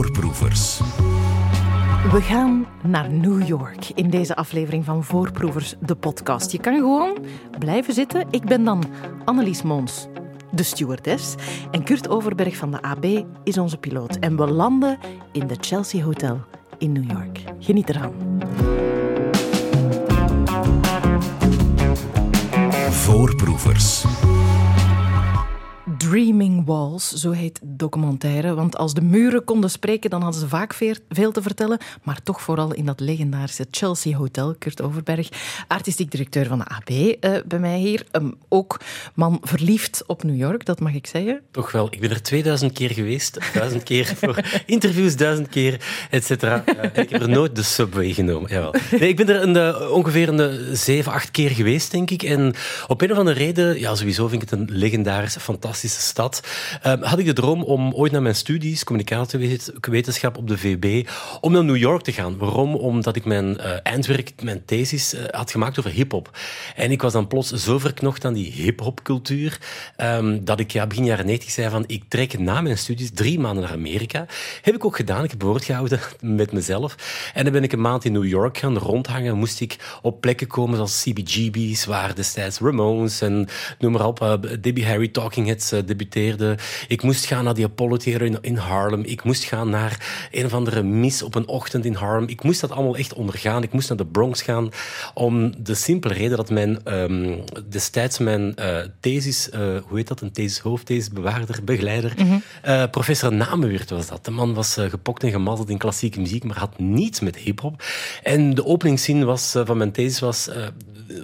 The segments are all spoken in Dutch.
Voorproevers. We gaan naar New York in deze aflevering van Voorproevers, de podcast. Je kan gewoon blijven zitten. Ik ben dan Annelies Moons, de stewardess. En Kurt Overberg van de AB is onze piloot. En we landen in de Chelsea Hotel in New York. Geniet ervan. Voorproevers. Dreaming Walls, zo heet documentaire. Want als de muren konden spreken, dan hadden ze vaak veel te vertellen. Maar toch vooral in dat legendarische Chelsea Hotel. Kurt Overberg, artistiek directeur van de AB, uh, bij mij hier. Um, ook man verliefd op New York, dat mag ik zeggen. Toch wel. Ik ben er 2000 keer geweest. Duizend keer voor interviews, duizend keer, et cetera. Ik heb er nooit de subway genomen. Jawel. Nee, ik ben er een, uh, ongeveer een 7, 8 keer geweest, denk ik. En op een of andere reden, ja, sowieso vind ik het een legendarische, fantastische stad, uh, had ik de droom om ooit naar mijn studies, communicatiewetenschap op de VB, om naar New York te gaan. Waarom? Omdat ik mijn uh, eindwerk, mijn thesis, uh, had gemaakt over hip-hop. En ik was dan plots zo verknocht aan die hip-hop cultuur, um, dat ik ja, begin jaren 90 zei van ik trek na mijn studies drie maanden naar Amerika. Heb ik ook gedaan. Ik heb woord gehouden met mezelf. En dan ben ik een maand in New York gaan rondhangen. Moest ik op plekken komen zoals CBGB's, waar destijds Ramones en noem maar op, uh, Debbie Harry Talking Heads debuteerde. Ik moest gaan naar die Apollo Theater in, in Harlem. Ik moest gaan naar een of andere mis op een ochtend in Harlem. Ik moest dat allemaal echt ondergaan. Ik moest naar de Bronx gaan om de simpele reden dat mijn, um, destijds mijn uh, thesis, uh, hoe heet dat, een thesis, hoofdthesis, bewaarder, begeleider, mm -hmm. uh, professor Namenweert was dat. De man was gepokt en gemazzeld in klassieke muziek, maar had niets met hip-hop. En de openingszin was, van mijn thesis was,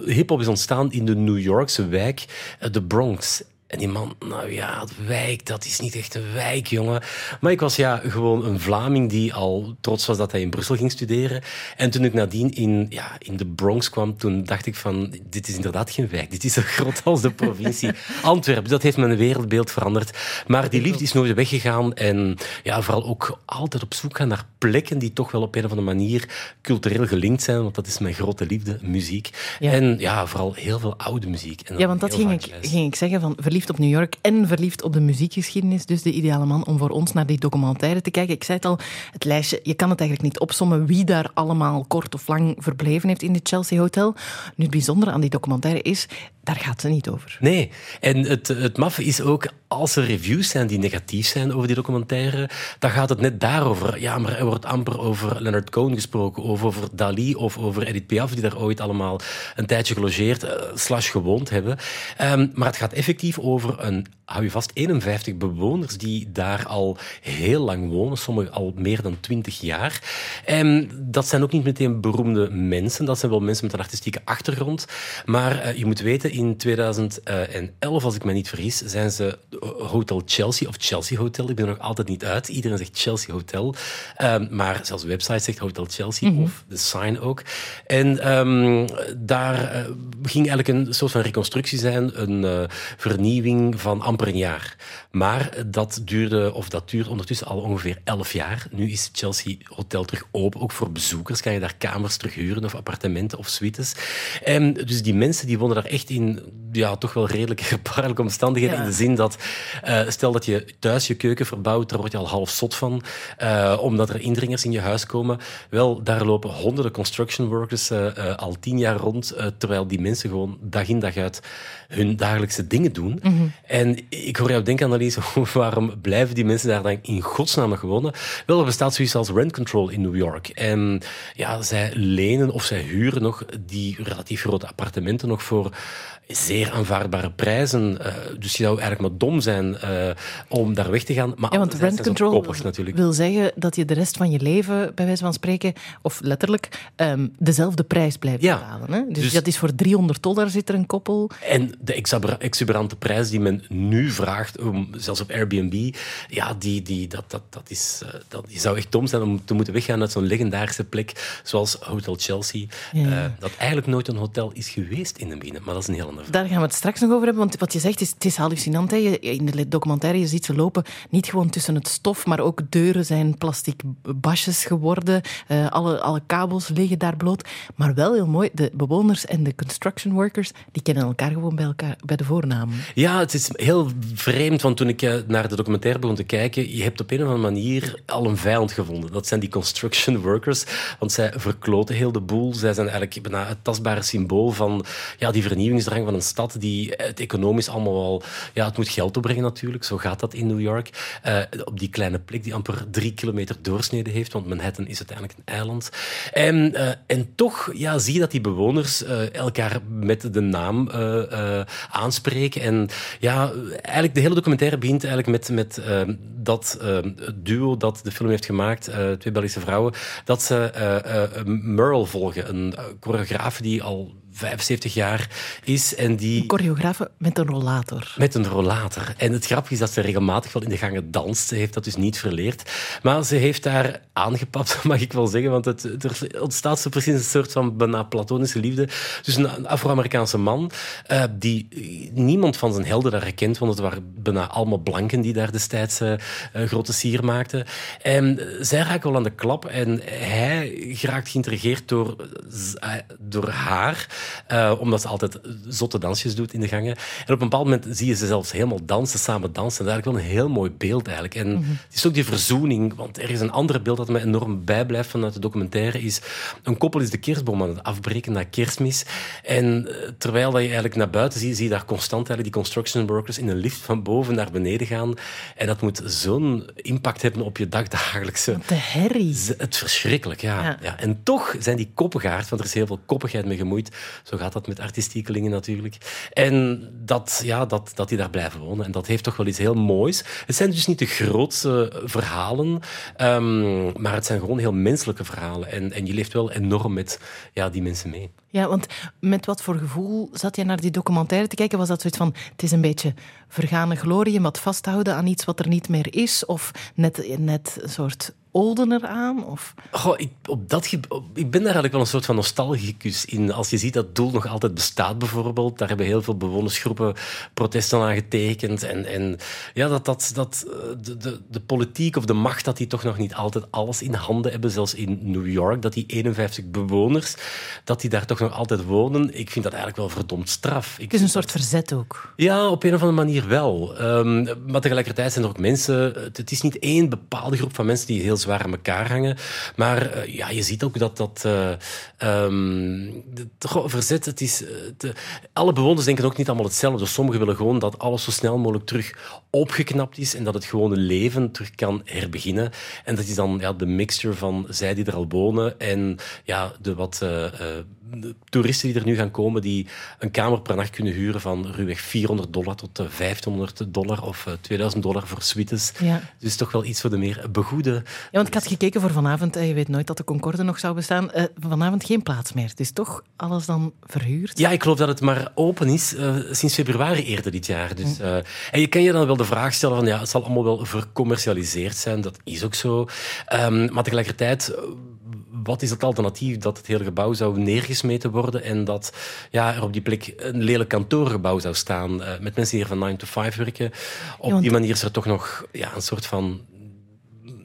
hip-hop is ontstaan in de New Yorkse wijk, de Bronx. En die man, nou ja, wijk, dat is niet echt een wijk, jongen. Maar ik was ja gewoon een Vlaming die al trots was dat hij in Brussel ging studeren. En toen ik nadien in, ja, in de Bronx kwam, toen dacht ik van, dit is inderdaad geen wijk. Dit is zo groot als de provincie Antwerpen. Dat heeft mijn wereldbeeld veranderd. Maar die liefde is nooit weggegaan. En ja, vooral ook altijd op zoek gaan naar plekken die toch wel op een of andere manier cultureel gelinkt zijn. Want dat is mijn grote liefde, muziek. Ja. En ja, vooral heel veel oude muziek. En ja, want dat ging ik, ging ik zeggen, van verliefd op New York en verliefd op de muziekgeschiedenis. Dus de ideale man om voor ons naar die documentaire te kijken. Ik zei het al, het lijstje, je kan het eigenlijk niet opsommen wie daar allemaal kort of lang verbleven heeft in het Chelsea Hotel. Nu, het bijzondere aan die documentaire is, daar gaat ze niet over. Nee, en het, het maffe is ook, als er reviews zijn die negatief zijn over die documentaire, dan gaat het net daarover. Ja, maar er wordt amper over Leonard Cohen gesproken, of over Dali of over Edith Piaf, die daar ooit allemaal een tijdje gelogeerd, uh, slash gewoond hebben. Um, maar het gaat effectief over een, hou je vast, 51 bewoners die daar al heel lang wonen, sommigen al meer dan 20 jaar. En dat zijn ook niet meteen beroemde mensen, dat zijn wel mensen met een artistieke achtergrond. Maar uh, je moet weten, in 2011, als ik me niet vergis, zijn ze Hotel Chelsea of Chelsea Hotel. Ik ben er nog altijd niet uit. Iedereen zegt Chelsea Hotel. Um, maar zelfs de website zegt Hotel Chelsea mm -hmm. of de sign ook. En um, daar uh, ging eigenlijk een soort van reconstructie zijn, een uh, vernieuwing van amper een jaar. Maar dat duurde, of dat duurt ondertussen al ongeveer elf jaar. Nu is Chelsea Hotel terug open, ook voor bezoekers. Kan je daar kamers terug huren of appartementen of suites. En dus die mensen die wonen daar echt in in ja, toch wel redelijk gevaarlijke omstandigheden. Ja. In de zin dat, uh, stel dat je thuis je keuken verbouwt, daar word je al half zot van, uh, omdat er indringers in je huis komen. Wel, daar lopen honderden construction workers uh, al tien jaar rond, terwijl die mensen gewoon dag in dag uit hun dagelijkse dingen doen. Mm -hmm. En ik hoor jou denken, Annelies, waarom blijven die mensen daar dan in godsnaam nog wonen? Wel, er bestaat zoiets als rent control in New York. En ja, zij lenen of zij huren nog die relatief grote appartementen nog voor zeer aanvaardbare prijzen. Uh, dus je zou eigenlijk maar dom zijn uh, om daar weg te gaan. Maar ja, want rent control koppers, natuurlijk. wil zeggen dat je de rest van je leven, bij wijze van spreken, of letterlijk, um, dezelfde prijs blijft ja. betalen. Hè? Dus, dus, dat is voor 300 dollar zit er een koppel. En de exuberante prijs die men nu vraagt, um, zelfs op Airbnb, ja, die, die, dat, dat, dat is, uh, dat, je zou echt dom zijn om te moeten weggaan uit zo'n legendarische plek zoals Hotel Chelsea. Ja. dat eigenlijk nooit een hotel is geweest in de binnen, maar dat is een hele Daar gaan we het straks nog over hebben, want wat je zegt is, het is hallucinant. Hè. In de documentaire, je ziet ze lopen niet gewoon tussen het stof, maar ook deuren zijn plastic basjes geworden. Uh, alle, alle kabels liggen daar bloot. Maar wel heel mooi, de bewoners en de construction workers, die kennen elkaar gewoon bij, elkaar, bij de voornaam. Ja, het is heel vreemd, want toen ik eh, naar de documentaire begon te kijken, je hebt op een of andere manier al een vijand gevonden. Dat zijn die construction workers, want zij verkloten heel de boel. Zij zijn eigenlijk bijna het tastbare symbool van ja, die vernieuwingsdrang van een stad die het economisch allemaal wel... Ja, het moet geld opbrengen natuurlijk, zo gaat dat in New York. Uh, op die kleine plek die amper drie kilometer doorsnede heeft, want Manhattan is uiteindelijk een eiland. En, uh, en toch ja, zie je dat die bewoners uh, elkaar met de naam aanspreken. En ja, eigenlijk de hele documentaire begint eigenlijk met, met dat duo dat de film heeft gemaakt, twee Belgische vrouwen, dat ze Merle volgen, een choreograaf die al 75 jaar is. En die... Een choreograaf met een rollator. Met een rollator. En het grappige is dat ze regelmatig wel in de gangen danst. Ze heeft dat dus niet verleerd. Maar ze heeft daar aangepapt, mag ik wel zeggen. Want het, er ontstaat zo precies een soort van bijna platonische liefde tussen een Afro-Amerikaanse man uh, die niemand van zijn helden daar herkent, want het waren bijna allemaal blanken die daar destijds uh, grote sier maakten. En zij raken wel aan de klap en hij geraakt geïntrigeerd door, door haar. Uh, omdat ze altijd zotte dansjes doet in de gangen. En op een bepaald moment zie je ze zelfs helemaal dansen, samen dansen. Dat is eigenlijk wel een heel mooi beeld eigenlijk. En mm -hmm. het is ook die verzoening, want er is een ander beeld dat me enorm bijblijft vanuit de documentaire. Is een koppel is de kerstboom aan het afbreken na kerstmis. En eh, terwijl dat je eigenlijk naar buiten ziet, zie je daar constant eigenlijk die construction workers in een lift van boven naar beneden gaan. En dat moet zo'n impact hebben op je dagdagelijkse... De herrie. Het verschrikkelijk, ja. ja. ja. En toch zijn die koppengaard, want er is heel veel koppigheid mee gemoeid, zo gaat dat met artistiekelingen natuurlijk. En dat, ja, dat, dat die daar blijven wonen. En dat heeft toch wel iets heel moois. Het zijn dus niet de grootste verhalen, um, maar het zijn gewoon heel menselijke verhalen. En, en je leeft wel enorm met ja, die mensen mee. Ja, want met wat voor gevoel zat je naar die documentaire te kijken? Was dat zoiets van, het is een beetje vergane glorie, wat vasthouden aan iets wat er niet meer is? Of net, net een soort oldener aan? Of? Goh, ik, op dat, ik ben daar eigenlijk wel een soort van nostalgicus in. Als je ziet dat het doel nog altijd bestaat, bijvoorbeeld. Daar hebben heel veel bewonersgroepen protesten aan getekend. En, en ja, dat, dat, dat de, de, de politiek of de macht, dat die toch nog niet altijd alles in handen hebben. Zelfs in New York, dat die 51 bewoners, dat die daar toch nog altijd wonen. Ik vind dat eigenlijk wel verdomd straf. Ik het is een soort verzet ook. Ja, op een of andere manier wel. Um, maar tegelijkertijd zijn er ook mensen... Het is niet één bepaalde groep van mensen die heel zwaar aan elkaar hangen. Maar uh, ja, je ziet ook dat dat uh, um, verzet, het is, de, alle bewoners denken ook niet allemaal hetzelfde. Dus sommigen willen gewoon dat alles zo snel mogelijk terug opgeknapt is en dat het gewone leven terug kan herbeginnen. En dat is dan ja, de mixture van zij die er al wonen en ja, de wat de toeristen die er nu gaan komen, die een kamer per nacht kunnen huren van ruwweg 400 dollar tot 1500 dollar of 2000 dollar voor suites. Ja. Dus toch wel iets voor de meer begoede. Ja, want ik had gekeken voor vanavond, je weet nooit dat de Concorde nog zou bestaan. Uh, vanavond geen plaats meer. Het is toch alles dan verhuurd? Ja, ik geloof dat het maar open is uh, sinds februari eerder dit jaar. Dus, uh, en je kan je dan wel de vraag stellen van ja, het zal allemaal wel vercommercialiseerd zijn. Dat is ook zo. Um, maar tegelijkertijd wat is het alternatief dat het hele gebouw zou neergesmeten worden en dat ja, er op die plek een lelijk kantoorgebouw zou staan uh, met mensen die hier van 9 to 5 werken. Op ja, die manier is er toch nog ja, een soort van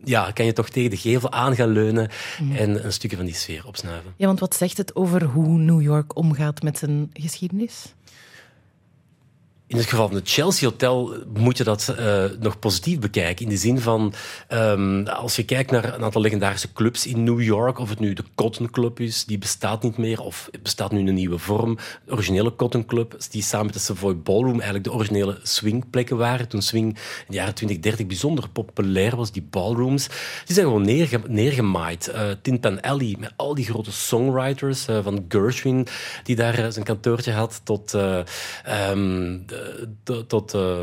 ja, kan je toch tegen de gevel aan gaan leunen mm. en een stukje van die sfeer opsnuiven. Ja, want wat zegt het over hoe New York omgaat met zijn geschiedenis? In het geval van het Chelsea Hotel moet je dat uh, nog positief bekijken. In de zin van, um, als je kijkt naar een aantal legendarische clubs in New York, of het nu de Cotton Club is, die bestaat niet meer, of bestaat nu in een nieuwe vorm. De originele Cotton Club, die samen met de Savoy Ballroom eigenlijk de originele swingplekken waren. Toen swing in de jaren 20, 30 bijzonder populair was, die ballrooms. Die zijn gewoon neerge neergemaaid. Uh, Tin Pan Alley, met al die grote songwriters, uh, van Gershwin, die daar zijn kantoortje had, tot... Tot, tot uh,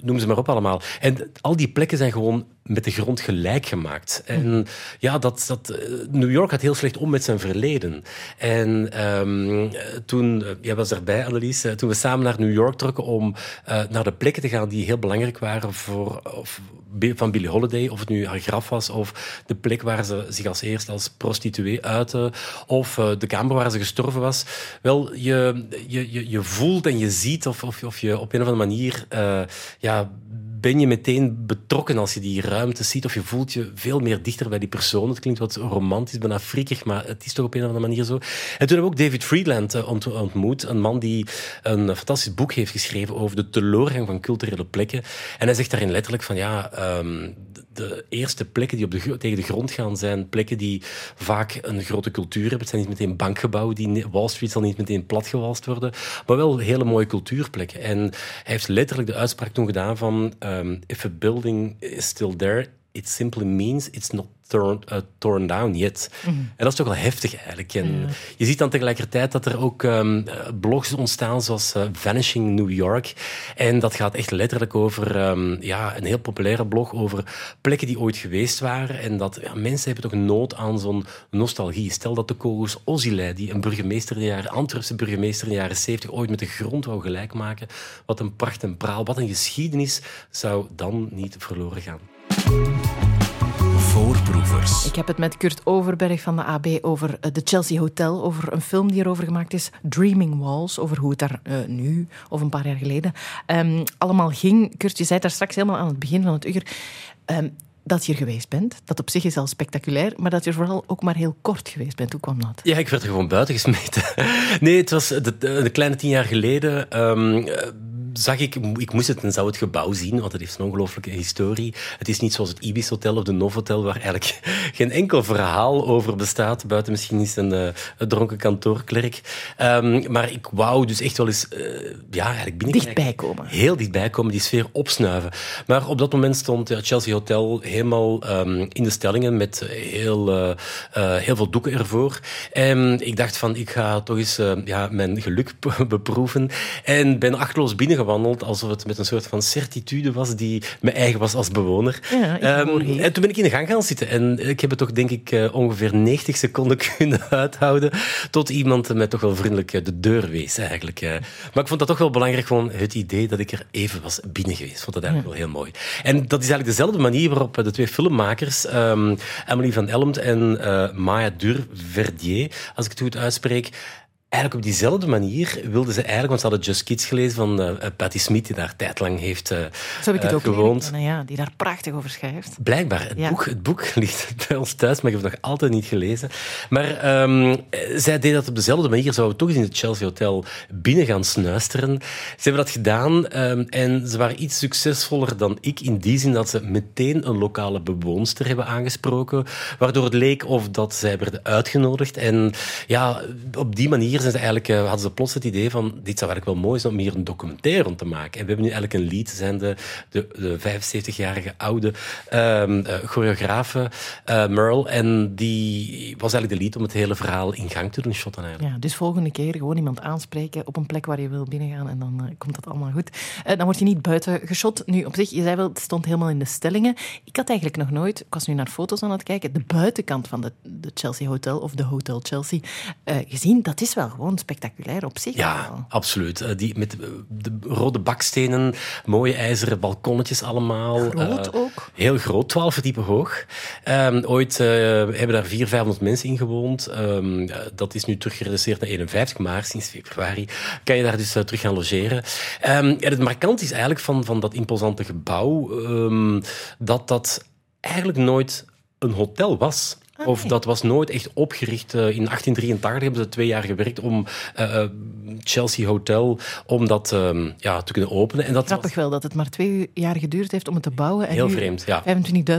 noem ze maar op allemaal. En al die plekken zijn gewoon met de grond gelijk gemaakt. En ja, dat, dat, eh, New York had heel slecht om met zijn verleden. En ehm, toen, eh, jij was erbij, Annelies, eh, toen we samen naar New York trokken om naar de plekken te gaan die heel belangrijk waren voor, of, van Billie Holiday, of het nu haar graf was, of de plek waar ze zich als eerste als prostituee uitte, of de kamer waar ze gestorven was. Wel, je, je, je, je voelt en je ziet of, of, of je op een of andere manier ja, ben je meteen betrokken als je die ruimte ziet. Of je voelt je veel meer dichter bij die persoon. Het klinkt wat romantisch, bijna friekig, maar het is toch op een of andere manier zo. En toen hebben we ook David Friedland eh, ontmoet. Een man die een fantastisch boek heeft geschreven over de teleurgang van culturele plekken. En hij zegt daarin letterlijk van ja, ehm, de eerste plekken die op de, tegen de grond gaan zijn plekken die vaak een grote cultuur hebben. Het zijn niet meteen bankgebouwen, die Wall Street zal niet meteen platgewalst worden, maar wel hele mooie cultuurplekken. En hij heeft letterlijk de uitspraak toen gedaan van um, if a building is still there, it simply means it's not torn, uh, torn down yet. Mhm. En dat is toch wel heftig eigenlijk. En Je ziet dan tegelijkertijd dat er ook um, blogs ontstaan zoals uh, Vanishing New York. En dat gaat echt letterlijk over um, ja, een heel populaire blog over plekken die ooit geweest waren. En dat ja, mensen hebben toch nood aan zo'n nostalgie. Stel dat de kogels Ozilei, die een burgemeester in de jaren, Antwerpse burgemeester in de jaren 70 ooit met de grond wou gelijk maken. Wat een pracht en praal, wat een geschiedenis zou dan niet verloren gaan. Voorproevers. Ik heb het met Kurt Overberg van de AB over eh, de Chelsea Hotel, over een film die erover gemaakt is, Dreaming Walls, over hoe het daar uh, nu of een paar jaar geleden um, allemaal ging. Kurt, je zei daar straks helemaal aan het begin van het uur. Um, dat je er geweest bent. Dat op zich is al spectaculair, maar dat je vooral ook maar heel kort geweest bent. Hoe kwam dat? Ja, ik werd er gewoon buiten gesmeten. Nee, het was de, de kleine tien jaar geleden. Um, zag ik, ik moest het en zou het gebouw zien, want het heeft een ongelooflijke historie. Het is niet zoals het Ibis Hotel of de Novotel, waar eigenlijk geen enkel verhaal over bestaat, buiten misschien eens een, uh, een dronken kantoorklerk. Um, maar ik wou dus echt wel eens uh, ja, eigenlijk binnen Dichtbij komen. Heel dichtbij komen, die sfeer opsnuiven. Maar op dat moment stond het Chelsea Hotel helemaal um, in de stellingen met heel, uh, heel veel doeken ervoor. En ik dacht van, ik ga toch eens ja, mijn geluk beproeven. En ben achteloos binnen gewandeld alsof het met een soort van certitude was die me eigen was als bewoner. Ja, um, en toen ben ik in de gang gaan zitten en ik heb het toch denk ik uh, ongeveer 90 seconden kunnen uithouden tot iemand mij toch wel vriendelijk uh, de deur wees eigenlijk. Uh. Maar ik vond dat toch wel belangrijk, gewoon het idee dat ik er even was binnen geweest. Ik vond dat eigenlijk wel heel mooi. En dat is eigenlijk dezelfde manier waarop de twee filmmakers, um, Emily van Elmt en Maya Durverdier, als ik het goed uitspreek, Eigenlijk op diezelfde manier wilden ze eigenlijk, want ze hadden Just Kids gelezen van uh, Patti Smith, die daar tijdlang heeft uh, Zo heb ik het ook gewoond. Ja, die daar prachtig over schrijft. Blijkbaar. Het, boek, het boek ligt bij ons thuis, maar ik heb het nog altijd niet gelezen. Maar um, zij deden dat op dezelfde manier. Zouden we toch eens in het Chelsea Hotel binnen gaan snuisteren. Ze hebben dat gedaan um, en ze waren iets succesvoller dan ik in die zin dat ze meteen een lokale bewoonster hebben aangesproken, waardoor het leek of dat zij werden uitgenodigd. En ja, op die manier eigenlijk, uh, hadden ze plots het idee van dit zou eigenlijk wel mooi zijn om hier een documentaire rond te maken. En we hebben nu eigenlijk een lied, zijn de, de, de 75-jarige oude um, choreografe uh, Merle. En die was eigenlijk de lied om het hele verhaal in gang te doen shotten eigenlijk. Ja, dus volgende keer gewoon iemand aanspreken op een plek waar je wil binnengaan en dan komt dat allemaal goed. dan word je niet buiten geschot. Nu, op zich, je zei wel, het stond helemaal in de stellingen. Ik had eigenlijk nog nooit, ik was nu naar foto's aan het kijken, de buitenkant van de, de Chelsea Hotel of de Hotel Chelsea gezien. Dat is wel gewoon spectaculair op zich. Ja, absoluut. Uh, die met de rode bakstenen, mooie ijzeren balkonnetjes allemaal. Groot uh, ook. Heel groot, 12 verdiepen hoog. Um, ooit hebben daar 400, 500 mensen in gewoond. Um, dat is nu teruggereduceerd naar 51, maar sinds februari kan je daar dus terug gaan logeren. Um, en het markant is eigenlijk van, van dat imposante gebouw dat dat eigenlijk nooit een hotel was. Ah, of dat was nooit echt opgericht. Uh, in 1883 hebben ze twee jaar gewerkt om uh, Chelsea Hotel om dat uh, ja, te kunnen openen. En dat Grappig wel dat het maar twee jaar geduurd heeft om het te bouwen. En Heel vreemd, ja.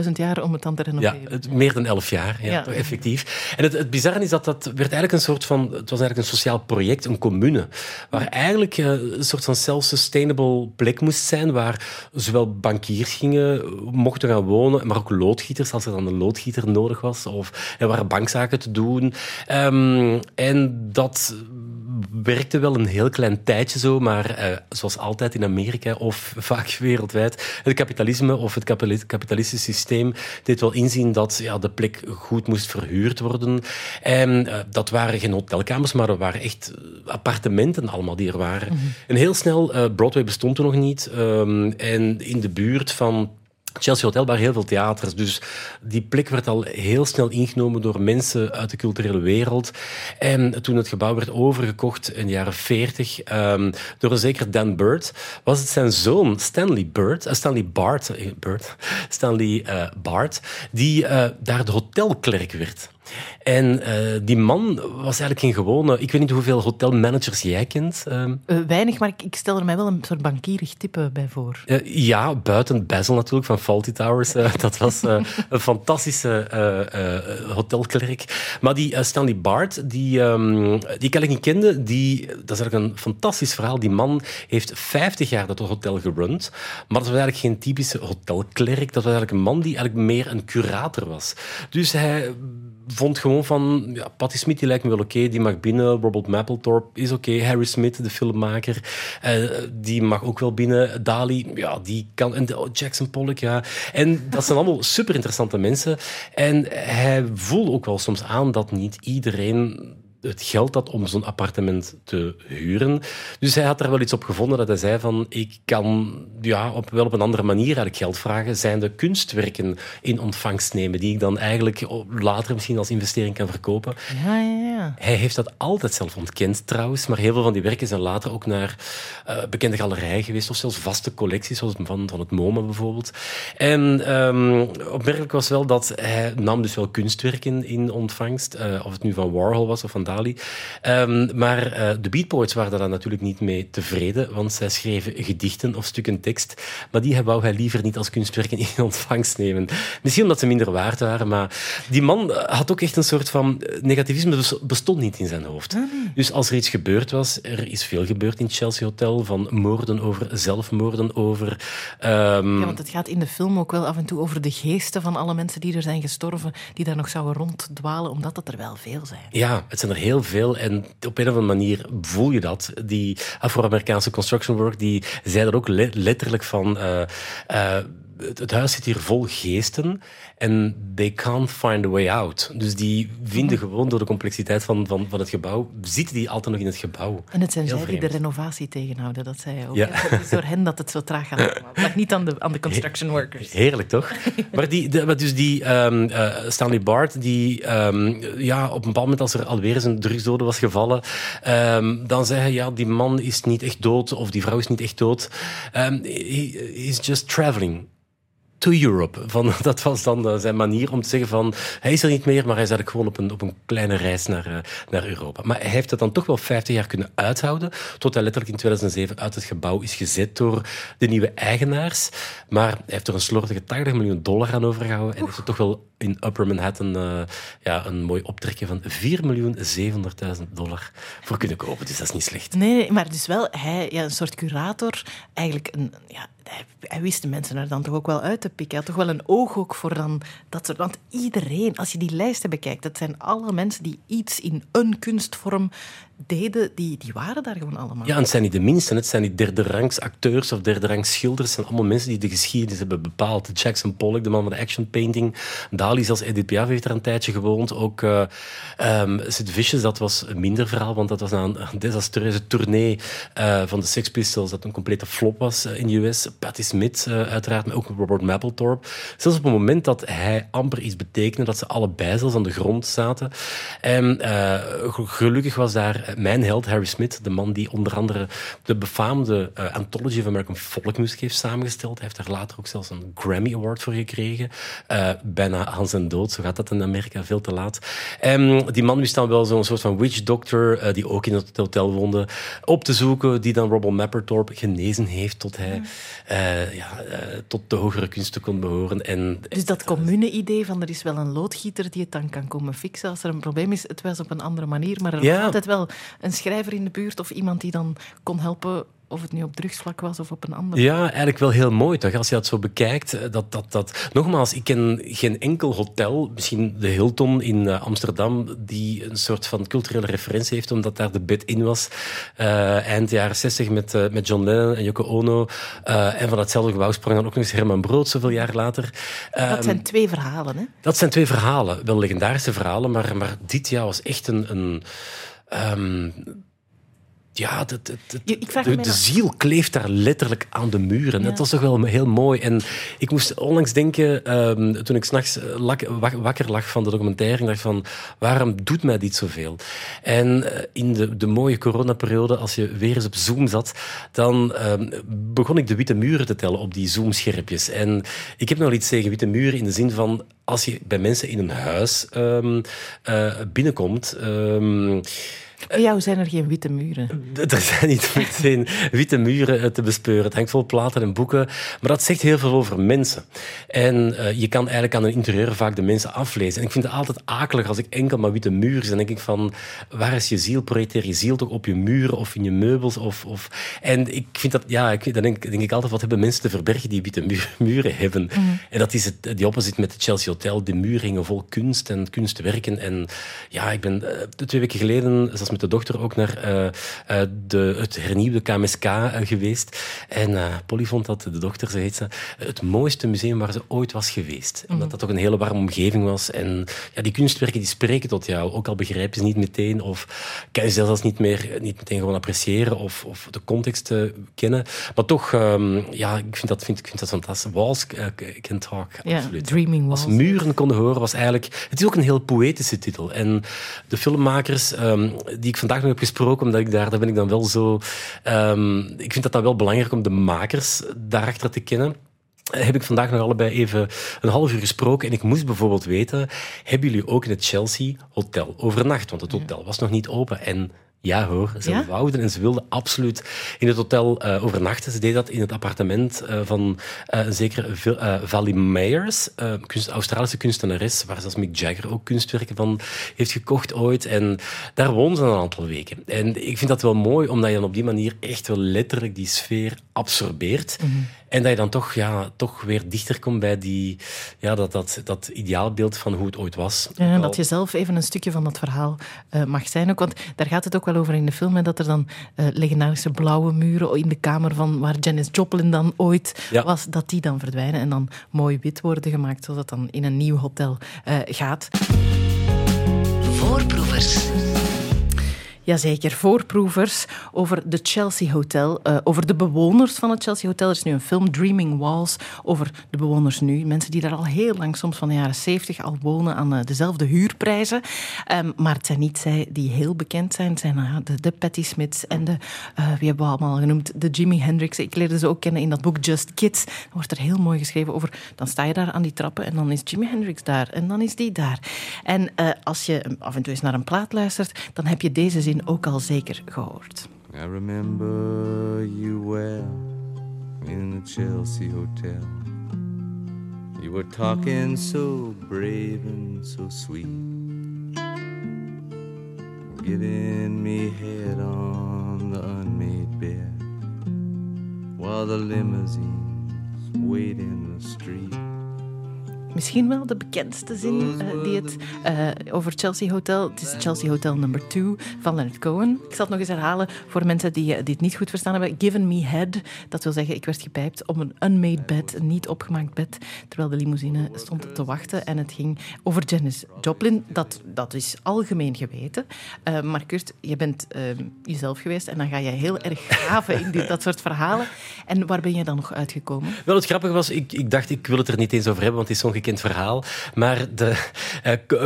25.000 jaar om het dan te renoveren. Ja, het, meer dan elf jaar, ja, effectief. En het, het bizarre is dat dat werd eigenlijk een soort van... Het was eigenlijk een sociaal project, een commune, waar eigenlijk een soort van self-sustainable plek moest zijn, waar zowel bankiers gingen, mochten gaan wonen, maar ook loodgieters, als er dan een loodgieter nodig was, of er waren bankzaken te doen. Um, en dat werkte wel een heel klein tijdje zo, maar eh, zoals altijd in Amerika of vaak wereldwijd, het kapitalisme of het kapitalistische systeem deed wel inzien dat ja, de plek goed moest verhuurd worden. En eh, dat waren geen hotelkamers, maar er waren echt appartementen allemaal die er waren. Mhm. En heel snel, uh, Broadway bestond er nog niet. Ehm, en in de buurt van Chelsea Hotel waren heel veel theaters, dus die plek werd al heel snel ingenomen door mensen uit de culturele wereld. En toen het gebouw werd overgekocht in de jaren 40 um, ehm, door een zeker Dan Bird, was het zijn zoon Stanley Bird, uh, Stanley Bart, uh, Bird, Stanley uh, Bart, die daar de hotelklerk werd. En uh, die man was eigenlijk geen gewone... Ik weet niet hoeveel hotelmanagers jij kent. Uh, weinig, maar ik, ik, stel er mij wel een soort bankierig type bij voor. Uh, ja, buiten Basil natuurlijk, van Faulty Towers. dat was een fantastische hotelklerk. Maar die Stanley Bart, die, um, die ik eigenlijk niet kende, die, dat is eigenlijk een fantastisch verhaal. Die man heeft 50 jaar dat hotel gerund. Maar dat was eigenlijk geen typische hotelklerk. Dat was eigenlijk een man die eigenlijk meer een curator was. Dus hij vond gewoon van, ja, Patti Smith die lijkt me wel oké, die mag binnen. Robert Mapplethorpe is oké. Harry Smith, de filmmaker, uh, die mag ook wel binnen. Dali, ja, die kan. En oh, Jackson Pollock, ja. En dat zijn allemaal super interessante mensen. En hij voelt ook wel soms aan dat niet iedereen het geld had om zo'n appartement te huren. Dus hij had er wel iets op gevonden dat hij zei van ik kan ja, op, wel op een andere manier eigenlijk geld vragen. Zijn de kunstwerken in ontvangst nemen die ik dan eigenlijk later misschien als investering kan verkopen. Ja, ja, ja. Hij heeft dat altijd zelf ontkend trouwens, maar heel veel van die werken zijn later ook naar uh, bekende galerijen geweest of zelfs vaste collecties, zoals van, van het MoMA bijvoorbeeld. En um, opmerkelijk was wel dat hij nam dus wel kunstwerken in ontvangst, uh, of het nu van Warhol was of van Um, maar uh, de Beat Poets waren daar natuurlijk niet mee tevreden, want zij schreven gedichten of stukken tekst, maar die wou hij liever niet als kunstwerken in ontvangst nemen. Misschien omdat ze minder waard waren, maar die man eh, had ook echt een soort van eh, negativisme bestond niet in zijn hoofd. Ah, dus als er iets gebeurd was, er is veel gebeurd in het Chelsea Hotel, van moorden over zelfmoorden over... Um... Ja, want het gaat in de film ook wel af en toe over de geesten van alle mensen die er zijn gestorven, die daar nog zouden ronddwalen, omdat het er wel veel zijn. Ja, het zijn er heel veel. En op een of andere manier voel je dat. Die Afro-Amerikaanse construction work, die zei er ook letterlijk van... Uh, uh, het huis zit hier vol geesten en they can't find a way out. Dus die vinden gewoon door de complexiteit van, van, van het gebouw, zitten die altijd nog in het gebouw. En het zijn zij die de renovatie tegenhouden, dat zei je ook. Ja. Het is door hen dat het zo traag gaat. Ligt niet aan de, aan de construction workers. Heerlijk, toch? maar die, de, dus die um, uh, Stanley Bart, die um, ja, op een bepaald moment als er alweer eens een drugsdode was gevallen, um, dan zei hij, ja, die man is niet echt dood, of die vrouw is niet echt dood. He, is just traveling to Europe. Van, dat was dan uh, zijn manier om te zeggen van hij is er niet meer, maar hij is eigenlijk gewoon op een, op een kleine reis naar, uh, naar Europa. Maar hij heeft het dan toch wel 50 jaar kunnen uithouden, tot hij letterlijk in 2007 uit het gebouw is gezet door de nieuwe eigenaars. Maar hij heeft er een slordige 80 miljoen dollar aan overgehouden en heeft er toch wel in Upper Manhattan uh, ja, een mooi optrekken van 4.700.000 dollar voor kunnen kopen. Dus dat is niet slecht. Nee, maar dus wel hij, ja, een soort curator, eigenlijk een, ja, hij, hij, wist de mensen er dan toch ook wel uit te pikken. Hij had toch wel een oog ook voor dan dat soort... Want iedereen, als je die lijsten bekijkt, dat zijn alle mensen die iets in een kunstvorm deden, die, die waren daar gewoon allemaal. Ja, en het zijn niet de minsten. Het zijn niet derde rangs acteurs of derde rangs schilders. Het zijn allemaal mensen die de geschiedenis hebben bepaald. Jackson Pollock, de man van de action painting. Dali, als Edith Piaf, heeft er een tijdje gewoond. Ook uh, um, Sid Vicious, dat was een minder verhaal, want dat was een, desastreuze tournee uh, van de Sex Pistols, dat een complete flop was uh, in de US. Patti Smith, uiteraard, maar ook Robert Mapplethorpe. Zelfs op het moment dat hij amper iets betekende, dat ze allebei zelfs aan de grond zaten. En gelukkig was daar mijn held Harry Smith, de man die onder andere de befaamde uh, Anthology of American Folk Music heeft samengesteld. Hij heeft daar later ook zelfs een Grammy Award voor gekregen. Uh, bijna aan zijn dood, zo gaat dat in Amerika veel te laat. En die man wist dan wel zo'n soort van witch doctor, uh, die ook in het hotel woonde, op te zoeken, die dan Robert Mapplethorpe genezen heeft tot hij ja, tot de hogere kunsten kon behoren. En, dus dat commune-idee van er is wel een loodgieter die het dan kan komen fixen als er een probleem is, het was op een andere manier, maar er ja. was altijd wel een schrijver in de buurt of iemand die dan kon helpen of het nu op drugsvlak was of op een ander. Ja, eigenlijk wel heel mooi toch, als je dat zo bekijkt. eh, Dat, dat, dat... Nogmaals, ik ken geen enkel hotel, misschien de Hilton in eh, Amsterdam, die een soort van culturele referentie heeft, omdat daar de bed in was. eh, eind jaren 60 met, met John Lennon en Yoko Ono. En van datzelfde gebouw sprong dan ook nog eens Herman Brood, zoveel jaar later. Dat Ehm, zijn twee verhalen, hè? dat zijn twee verhalen, wel legendarische verhalen, maar, maar dit jaar was echt een. een ehm, ja, de, de af- ziel kleeft daar letterlijk aan de muren. Ja. Dat was toch wel heel mooi. En ik moest onlangs denken, ehm, toen ik s'nachts wakker lag van de documentaire, ik dacht van, waarom doet mij dit zoveel? En eh, in de, de mooie coronaperiode, als je weer eens op Zoom zat, dan ehm, begon ik de witte muren te tellen op die Zoom-scherpjes. En ik heb nog iets tegen witte muren in de zin van, als je bij mensen in een huis ehm, eh, binnenkomt... ehm, Bij jou zijn er geen witte muren. er zijn niet meteen witte muren eh, te bespeuren. Het hangt vol platen en boeken. Maar dat zegt heel veel over mensen. En eh, je kan eigenlijk aan een interieur vaak de mensen aflezen. En ik vind het altijd akelig als ik enkel maar witte muren zie. Dan denk ik van, waar is je ziel? Projecteer je ziel toch op je muren of in je meubels? Of, of... En ik vind dat, ja, ik, dan denk, denk ik altijd, wat hebben mensen te verbergen die witte mu- muren hebben? En dat is het, die opposite met het Chelsea Hotel. De muren hingen vol kunst en kunstwerken. En ja, ik ben eh, twee weken geleden, zelfs met de dochter, ook naar eh, eh, de, het hernieuwde KMSK geweest. En Polly vond dat, de dochter, ze heet ze, het mooiste museum waar ze ooit was geweest. Omdat dat toch een hele warme omgeving was. En ja, die kunstwerken die spreken tot jou. Ook al begrijp je ze niet meteen of kan je ze zelfs niet, meer, niet meteen gewoon appreciëren of, of de context eh, kennen. Maar toch, ehm, ja, ik vind dat, vind, ik vind dat fantastisch. Walls eh, can talk, Ja, absoluut. Dreaming Als Walls. Muren konden horen, was eigenlijk... Het is ook een heel poëtische titel. En de filmmakers ehm, die ik vandaag nog heb gesproken, omdat ik daar, daar ben ik dan wel zo... ehm, ik vind dat dan wel belangrijk om de makers daarachter te kennen. Heb ik vandaag nog allebei even een half uur gesproken. En ik moest bijvoorbeeld weten, hebben jullie ook in het Chelsea Hotel overnacht? Want het hotel was nog niet open. En ja hoor, ze Ja? wouden en ze wilden absoluut in het hotel eh, overnachten. Ze deden dat in het appartement eh, van een zekere Vil- eh, Valley Meyers, kunst, Australische kunstenares, waar zelfs Mick Jagger ook kunstwerken van heeft gekocht ooit. En daar woonden ze een aantal weken. En ik vind dat wel mooi, omdat je dan op die manier echt wel letterlijk die sfeer absorbeert. En dat je dan toch, ja, toch weer dichter komt bij die, ja, dat, dat, dat ideaalbeeld van hoe het ooit was. Ja, dat je zelf even een stukje van dat verhaal eh, mag zijn. Ook, want daar gaat het ook wel over in de film. Hè, dat er dan eh, legendarische blauwe muren in de kamer van waar Janis Joplin dan ooit Ja. was, dat die dan verdwijnen en dan mooi wit worden gemaakt, zodat het dan in een nieuw hotel eh, gaat. Voorproevers. Jazeker, voorproevers over de Chelsea Hotel, eh, over de bewoners van het Chelsea Hotel. Er is nu een film, Dreaming Walls, over de bewoners nu. Mensen die daar al heel lang, soms van de jaren 70, al wonen aan eh, dezelfde huurprijzen. Ehm, maar het zijn niet zij die heel bekend zijn. Het zijn eh, de, de Patti Smiths en de, wie hebben we allemaal genoemd, de Jimi Hendrix. Ik leerde ze ook kennen in dat boek Just Kids. Dan wordt er heel mooi geschreven over, dan sta je daar aan die trappen en dan is Jimi Hendrix daar en dan is die daar. En als je af en toe eens naar een plaat luistert, dan heb je deze zin ook al zeker gehoord. I remember you well in the Chelsea Hotel. You were talking so brave and so sweet, giving me head on the unmade bed while the limousines wait in the street. Misschien wel de bekendste zin eh, die het eh, over Chelsea Hotel. Het is Chelsea Hotel number 2 van Leonard Cohen. Ik zal het nog eens herhalen voor mensen die, eh, die het niet goed verstaan hebben. Given me head. Dat wil zeggen, ik werd gepijpt op een unmade bed, een niet opgemaakt bed, terwijl de limousine stond te wachten. En het ging over Janis Joplin. Dat, dat is algemeen geweten. Eh, maar Kurt, je bent eh, jezelf geweest en dan ga je heel erg graven in dit, dat soort verhalen. En waar ben je dan nog uitgekomen? Wel, het grappige was, ik, ik dacht, ik wil het er niet eens over hebben, want het is zo'n gekend verhaal. Maar de,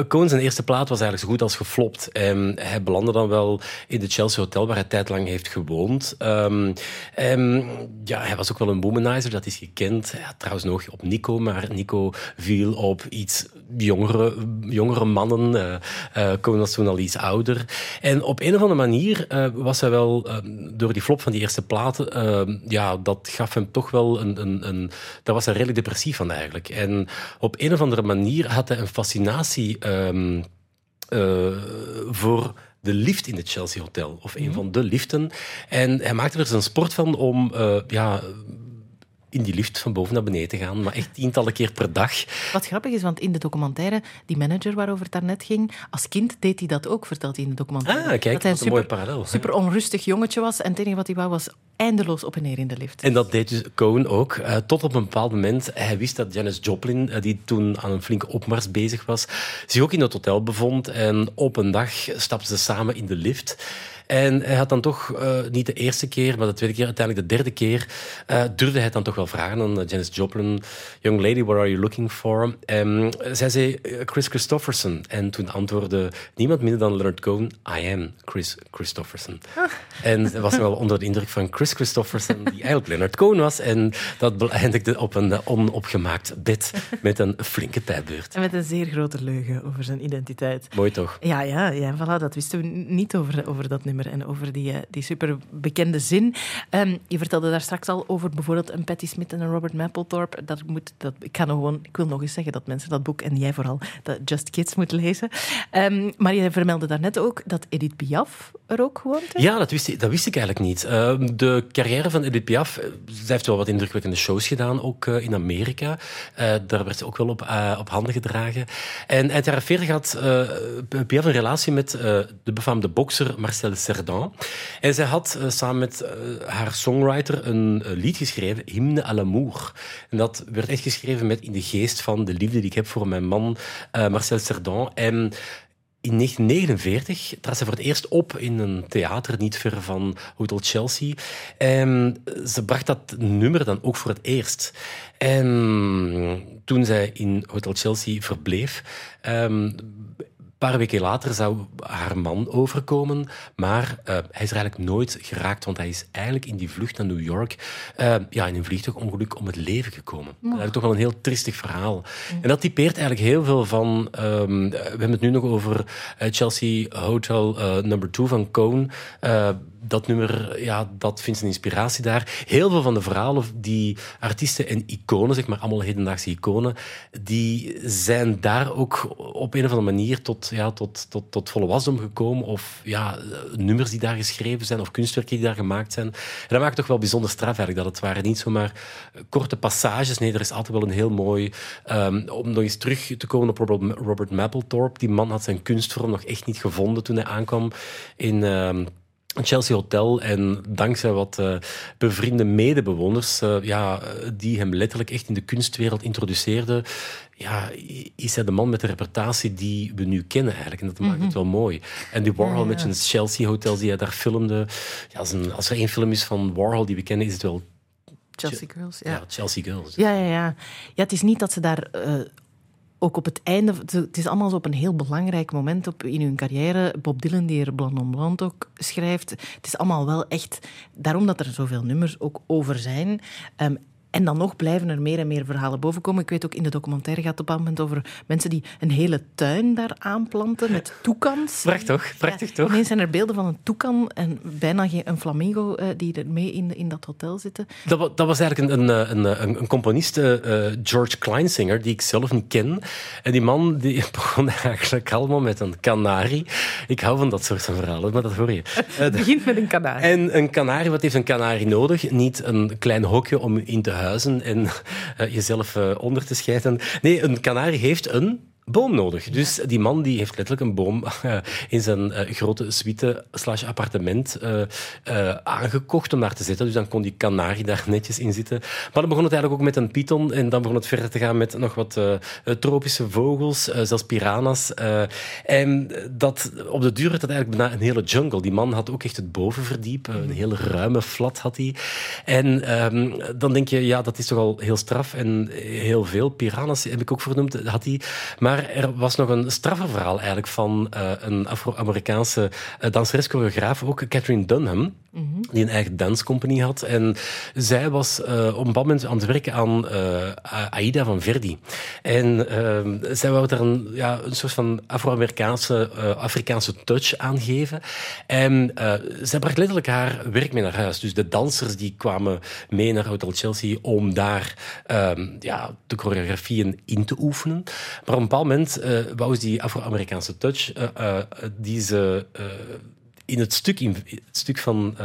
Cohen zijn eerste plaat was eigenlijk zo goed als geflopt. Ehm, hij belandde dan wel in de Chelsea Hotel, waar hij tijdlang heeft gewoond. Ehm, ehm, ja, hij was ook wel een womanizer, dat is gekend. Hij had trouwens nog op Nico, maar Nico viel op iets jongere, jongere mannen. eh, Cohen was toen al iets ouder. En op een of andere manier was hij wel, door die flop van die eerste platen, ja, dat gaf hem toch wel een, een, een... Daar was hij redelijk depressief van eigenlijk. En op een of andere manier had hij een fascinatie... ehm, eh, voor de lift in het Chelsea Hotel. Of een van de liften. En hij maakte er zijn sport van om eh, ja, in die lift van boven naar beneden te gaan. Maar echt tientallen keer per dag. Wat grappig is, want in de documentaire, die manager waarover het daarnet ging, als kind deed hij dat ook, vertelt hij in de documentaire. Ah, kijk, dat hij een mooie parallel. super onrustig jongetje was en het enige wat hij wou was eindeloos op en neer in de lift. En dat deed dus Cohen ook. eh, tot op een bepaald moment. Hij wist dat Janis Joplin, eh, die toen aan een flinke opmars bezig was, zich ook in het hotel bevond. En op een dag stapten ze samen in de lift. En hij had dan toch, eh, niet de eerste keer, maar de tweede keer, uiteindelijk de derde keer, eh, durfde hij dan toch wel vragen aan eh, Janis Joplin, Young lady, what are you looking for? En zij zei Chris Christopherson. En toen antwoordde niemand minder dan Leonard Cohen, I am Chris Christopherson. En hij was wel onder de indruk van Chris Christopherson, die eigenlijk Leonard Cohen was. En dat eindigde op een onopgemaakt bed met een flinke pijpbeurt. En met een zeer grote leugen over zijn identiteit. Mooi toch? Ja, ja, ja voilà, dat wisten we niet over, over dat nummer en over die, eh, die superbekende zin. Ehm, je vertelde daar straks al over bijvoorbeeld een Patti Smith en een Robert Mapplethorpe. Dat moet, dat, ik, kan gewoon, ik wil nog eens zeggen dat mensen dat boek, en jij vooral, dat Just Kids moeten lezen. Ehm, maar je vermeldde daarnet ook dat Edith Piaf er ook woont. Ja, dat wist, ik, dat wist ik eigenlijk niet. Ehm, de carrière van Edith Piaf, eh, zij heeft wel wat indrukwekkende shows gedaan, ook eh, in Amerika. Daar werd ze ook wel op, op handen gedragen. En jaren 40 had eh, Piaf een relatie met de befaamde bokser Marcel Cerdan. En zij had eh, samen met eh, haar songwriter een eh, lied geschreven, Hymne à l'amour. En dat werd echt geschreven met in de geest van de liefde die ik heb voor mijn man Marcel Cerdan. En in 1949 trad ze voor het eerst op in een theater niet ver van Hotel Chelsea. En ze bracht dat nummer dan ook voor het eerst. En toen zij in Hotel Chelsea verbleef, een paar weken later zou haar man overkomen, maar eh, hij is er eigenlijk nooit geraakt, want hij is eigenlijk in die vlucht naar New York eh, ja, in een vliegtuigongeluk om het leven gekomen. Dat is toch wel een heel tristig verhaal. En dat typeert eigenlijk heel veel van... ehm, we hebben het nu nog over eh, Chelsea Hotel number 2 van Cohn. Dat nummer, ja, dat vindt zijn inspiratie daar. Heel veel van de verhalen die artiesten en iconen, zeg maar allemaal hedendaagse iconen, die zijn daar ook op een of andere manier tot, ja, tot, tot, tot volle wasdom gekomen. Of ja, nummers die daar geschreven zijn, of kunstwerken die daar gemaakt zijn. En dat maakt toch wel bijzonder straf eigenlijk, dat het waren niet zomaar korte passages. Nee, er is altijd wel een heel mooi... ehm, om nog eens terug te komen op Robert, Robert Mapplethorpe. Die man had zijn kunstvorm nog echt niet gevonden toen hij aankwam in... ehm, Chelsea Hotel en dankzij wat eh, bevriende medebewoners, eh, ja, die hem letterlijk echt in de kunstwereld introduceerden, ja, is hij de man met de reputatie die we nu kennen eigenlijk. En dat maakt het wel mooi. En die Warhol met zijn Chelsea Hotels die hij daar filmde, ja, als, een, als er één film is van Warhol die we kennen, is het wel Chelsea Girls, ja. ja. Chelsea Girls. Ja, ja, ja. Ja, het is niet dat ze daar eh, ook op het einde... Het is allemaal op een heel belangrijk moment op, in hun carrière. Bob Dylan, die er Blanc on Blanc ook schrijft. Het is allemaal wel echt... Daarom dat er zoveel nummers ook over zijn. Ehm, en dan nog blijven er meer en meer verhalen bovenkomen. Ik weet ook, in de documentaire gaat het op een moment over mensen die een hele tuin daar aanplanten met toekans. Prachtig, prachtig Ja, toch? Ineens zijn er beelden van een toekan en bijna geen, een flamingo eh, die er mee in, in dat hotel zitten. Dat, dat was eigenlijk een, een, een, componist, eh, George Kleinsinger, die ik zelf niet ken. En die man die begon eigenlijk allemaal met een kanarie. Ik hou van dat soort van verhalen, maar dat hoor je. Het begint met een kanarie. En een kanarie, wat heeft een kanarie nodig? Niet een klein hokje om in te en eh, jezelf eh, onder te schijten. Nee, een kanarie heeft een boom nodig. Dus die man die heeft letterlijk een boom eh, in zijn eh, grote suite slash appartement eh, aangekocht om daar te zitten. Dus dan kon die kanarie daar netjes in zitten. Maar dan begon het eigenlijk ook met een python en dan begon het verder te gaan met nog wat tropische vogels, zelfs piranha's. en dat, op de duur werd dat eigenlijk bijna een hele jungle. Die man had ook echt het bovenverdiep, een hele ruime flat had hij. En ehm, dan denk je, ja, dat is toch al heel straf en heel veel. Piranha's heb ik ook vernoemd, had hij. Maar er was nog een straffer verhaal eigenlijk van eh, een Afro-Amerikaanse uh, danseres-choreograaf, ook Catherine Dunham, die een eigen danscompany had. En zij was eh, op een bepaald moment aan het werken aan eh, Aida van Verdi. En ehm, zij wou er een, ja, een soort van Afro-Amerikaanse, eh, Afrikaanse touch aan geven. En eh, zij bracht letterlijk haar werk mee naar huis. Dus de dansers die kwamen mee naar Hotel Chelsea om daar ehm, ja, de choreografieën in te oefenen. Maar op een bepaald moment uh, wou ze die Afro-Amerikaanse touch uh, die ze in het stuk, in het stuk van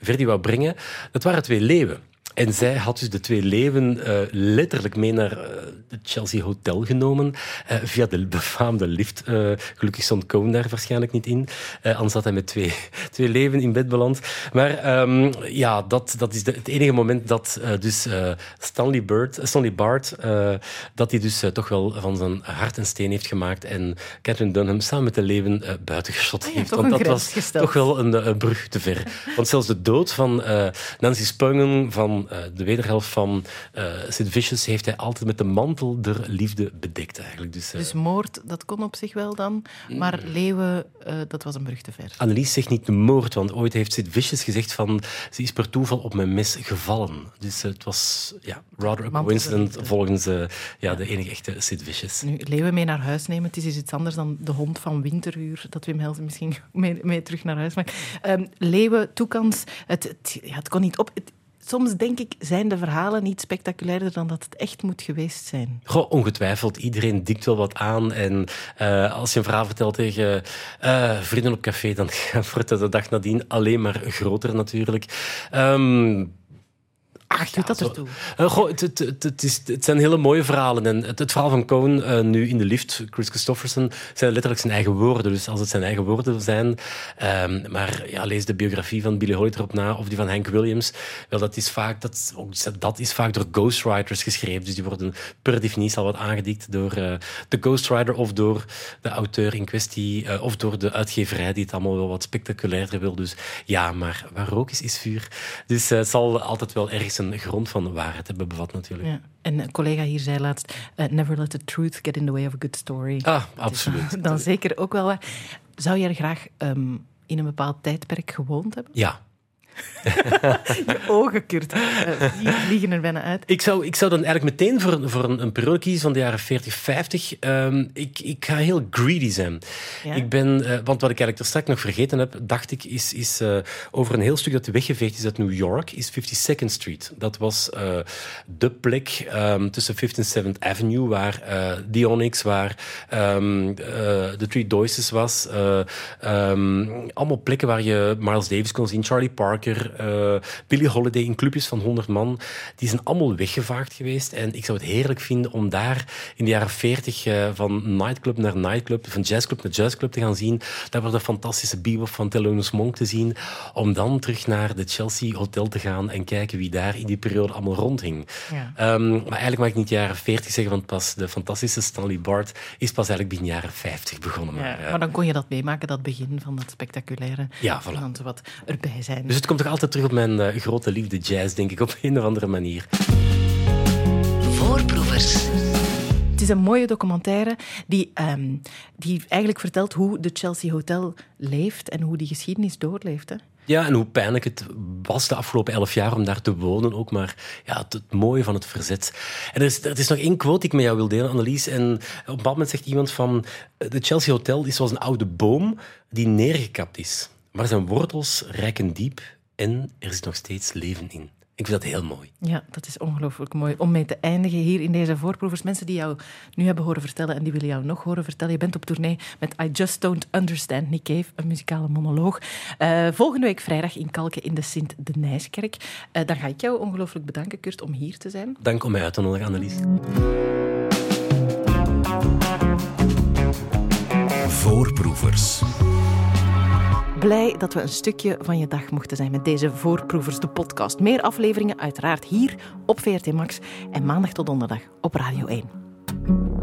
Verdi wou brengen, dat waren twee leeuwen. En zij had dus de twee leeuwen uh, letterlijk mee naar uh, het Chelsea Hotel genomen. Uh, via de befaamde lift. gelukkig stond Cohen daar waarschijnlijk niet in. anders had hij met twee, twee leeuwen in bed beland. Maar um, ja, dat, dat is de, het enige moment dat dus Stanley, Bird, Stanley Bart... dat hij dus toch wel van zijn hart en steen heeft gemaakt. En Catherine Dunham samen met de leeuwen buitengeschot Ah, heeft. Want dat was gesteld. toch wel een, een brug te ver. Want zelfs de dood van Nancy Spungen... van uh, de wederhelft van uh, Sid Vicious heeft hij altijd met de mantel der liefde bedekt eigenlijk. Dus, uh, Dus moord, dat kon op zich wel dan, maar leeuwen, dat was een brug te ver. Annelies zegt niet de moord, want ooit heeft Sid Vicious gezegd van ze is per toeval op mijn mes gevallen. Dus het was ja, rather a coincidence volgens ja, de enige echte Sid Vicious. Nu, leeuwen mee naar huis nemen, het is iets anders dan de hond van Winteruur, dat Wim Helsen misschien mee, mee terug naar huis maakt. Um, leeuwen, toekans, het, het, ja, het kon niet op... Het, soms denk ik, zijn de verhalen niet spectaculairder dan dat het echt moet geweest zijn. Goh, ongetwijfeld. Iedereen dikt wel wat aan. En uh, als je een verhaal vertelt tegen uh, vrienden op café, dan wordt het de dag nadien alleen maar groter natuurlijk. Um, Ach, doet dat ertoe? Uh, goh, het, het, het, is, het zijn hele mooie verhalen. En het, het verhaal van Cohen uh, nu in de lift, Chris Christofferson, zijn letterlijk zijn eigen woorden. Dus als het zijn eigen woorden zijn... Um, maar ja, lees de biografie van Billie Holiday erop na, of die van Hank Williams. Wel, dat is vaak, dat, dat is vaak door ghostwriters geschreven. Dus die worden per definitie al wat aangedikt door uh, de ghostwriter of door de auteur in kwestie, of door de uitgeverij die het allemaal wel wat spectaculairder wil. Dus ja, maar waar rook is, is vuur. Dus het zal altijd wel ergens een grond van waarheid hebben bevat natuurlijk. Ja. En een collega hier zei laatst, uh, never let the truth get in the way of a good story. Ah, absoluut. Dan, dan zeker ook wel waar. Zou jij er graag um, in een bepaald tijdperk gewoond hebben? Ja. Je ogen, Kurt. Uh, vliegen er bijna uit. Ik zou, ik zou dan eigenlijk meteen voor, voor een, een periode kiezen van de jaren 40, 50. Um, ik, ik ga heel greedy zijn. Ja? Ik ben, uh, want wat ik eigenlijk er straks nog vergeten heb, dacht ik, is, is uh, over een heel stuk dat weggeveegd is uit New York, is 52nd Street. Dat was de plek um, tussen 5th en 7th Avenue, waar The Onyx, waar um, de Three Doices was. allemaal plekken waar je Miles Davis kon zien, Charlie Parker, uh, Billie Holiday in clubjes van 100 man. Die zijn allemaal weggevaagd geweest. En ik zou het heerlijk vinden om daar in de jaren 40 uh, van nightclub naar nightclub, van jazzclub naar jazzclub te gaan zien. Daar wordt de fantastische bebop van Thelonious Monk te zien. Om dan terug naar de Chelsea Hotel te gaan en kijken wie daar in die periode allemaal rondhing. Ja. Um, maar eigenlijk mag ik niet de jaren 40 zeggen, want pas de fantastische Stanley Bart is pas eigenlijk begin jaren 50 begonnen. Ja, maar, uh, maar dan kon je dat meemaken, dat begin van dat spectaculaire. Ja, voilà. Wat erbij zijn. Dus het komt toch altijd terug op mijn uh, grote liefde jazz, denk ik, op een of andere manier. Voorproevers. Het is een mooie documentaire die, um, die eigenlijk vertelt hoe de Chelsea Hotel leeft en hoe die geschiedenis doorleeft. Hè? Ja, en hoe pijnlijk het was de afgelopen elf jaar om daar te wonen ook. Maar ja, het, het mooie van het verzet. En er is, er is nog één quote die ik met jou wil delen, Annelies. En op een bepaald moment zegt iemand van... De Chelsea Hotel is zoals een oude boom die neergekapt is. Maar zijn wortels reiken diep en er zit nog steeds leven in. Ik vind dat heel mooi. Ja, dat is ongelooflijk mooi. Om mee te eindigen hier in deze voorproevers. Mensen die jou nu hebben horen vertellen en die willen jou nog horen vertellen. Je bent op tournee met I Just Don't Understand Nick Cave, een muzikale monoloog. Uh, volgende week vrijdag in Kalken in de Sint-Denijskerk. Uh, dan ga ik jou ongelooflijk bedanken, Kurt, om hier te zijn. Dank om mij uit te nodigen, Annelies. Voorproevers. Blij dat we een stukje van je dag mochten zijn met deze Voorproevers, de podcast. Meer afleveringen uiteraard hier op VRT Max en maandag tot donderdag op Radio 1.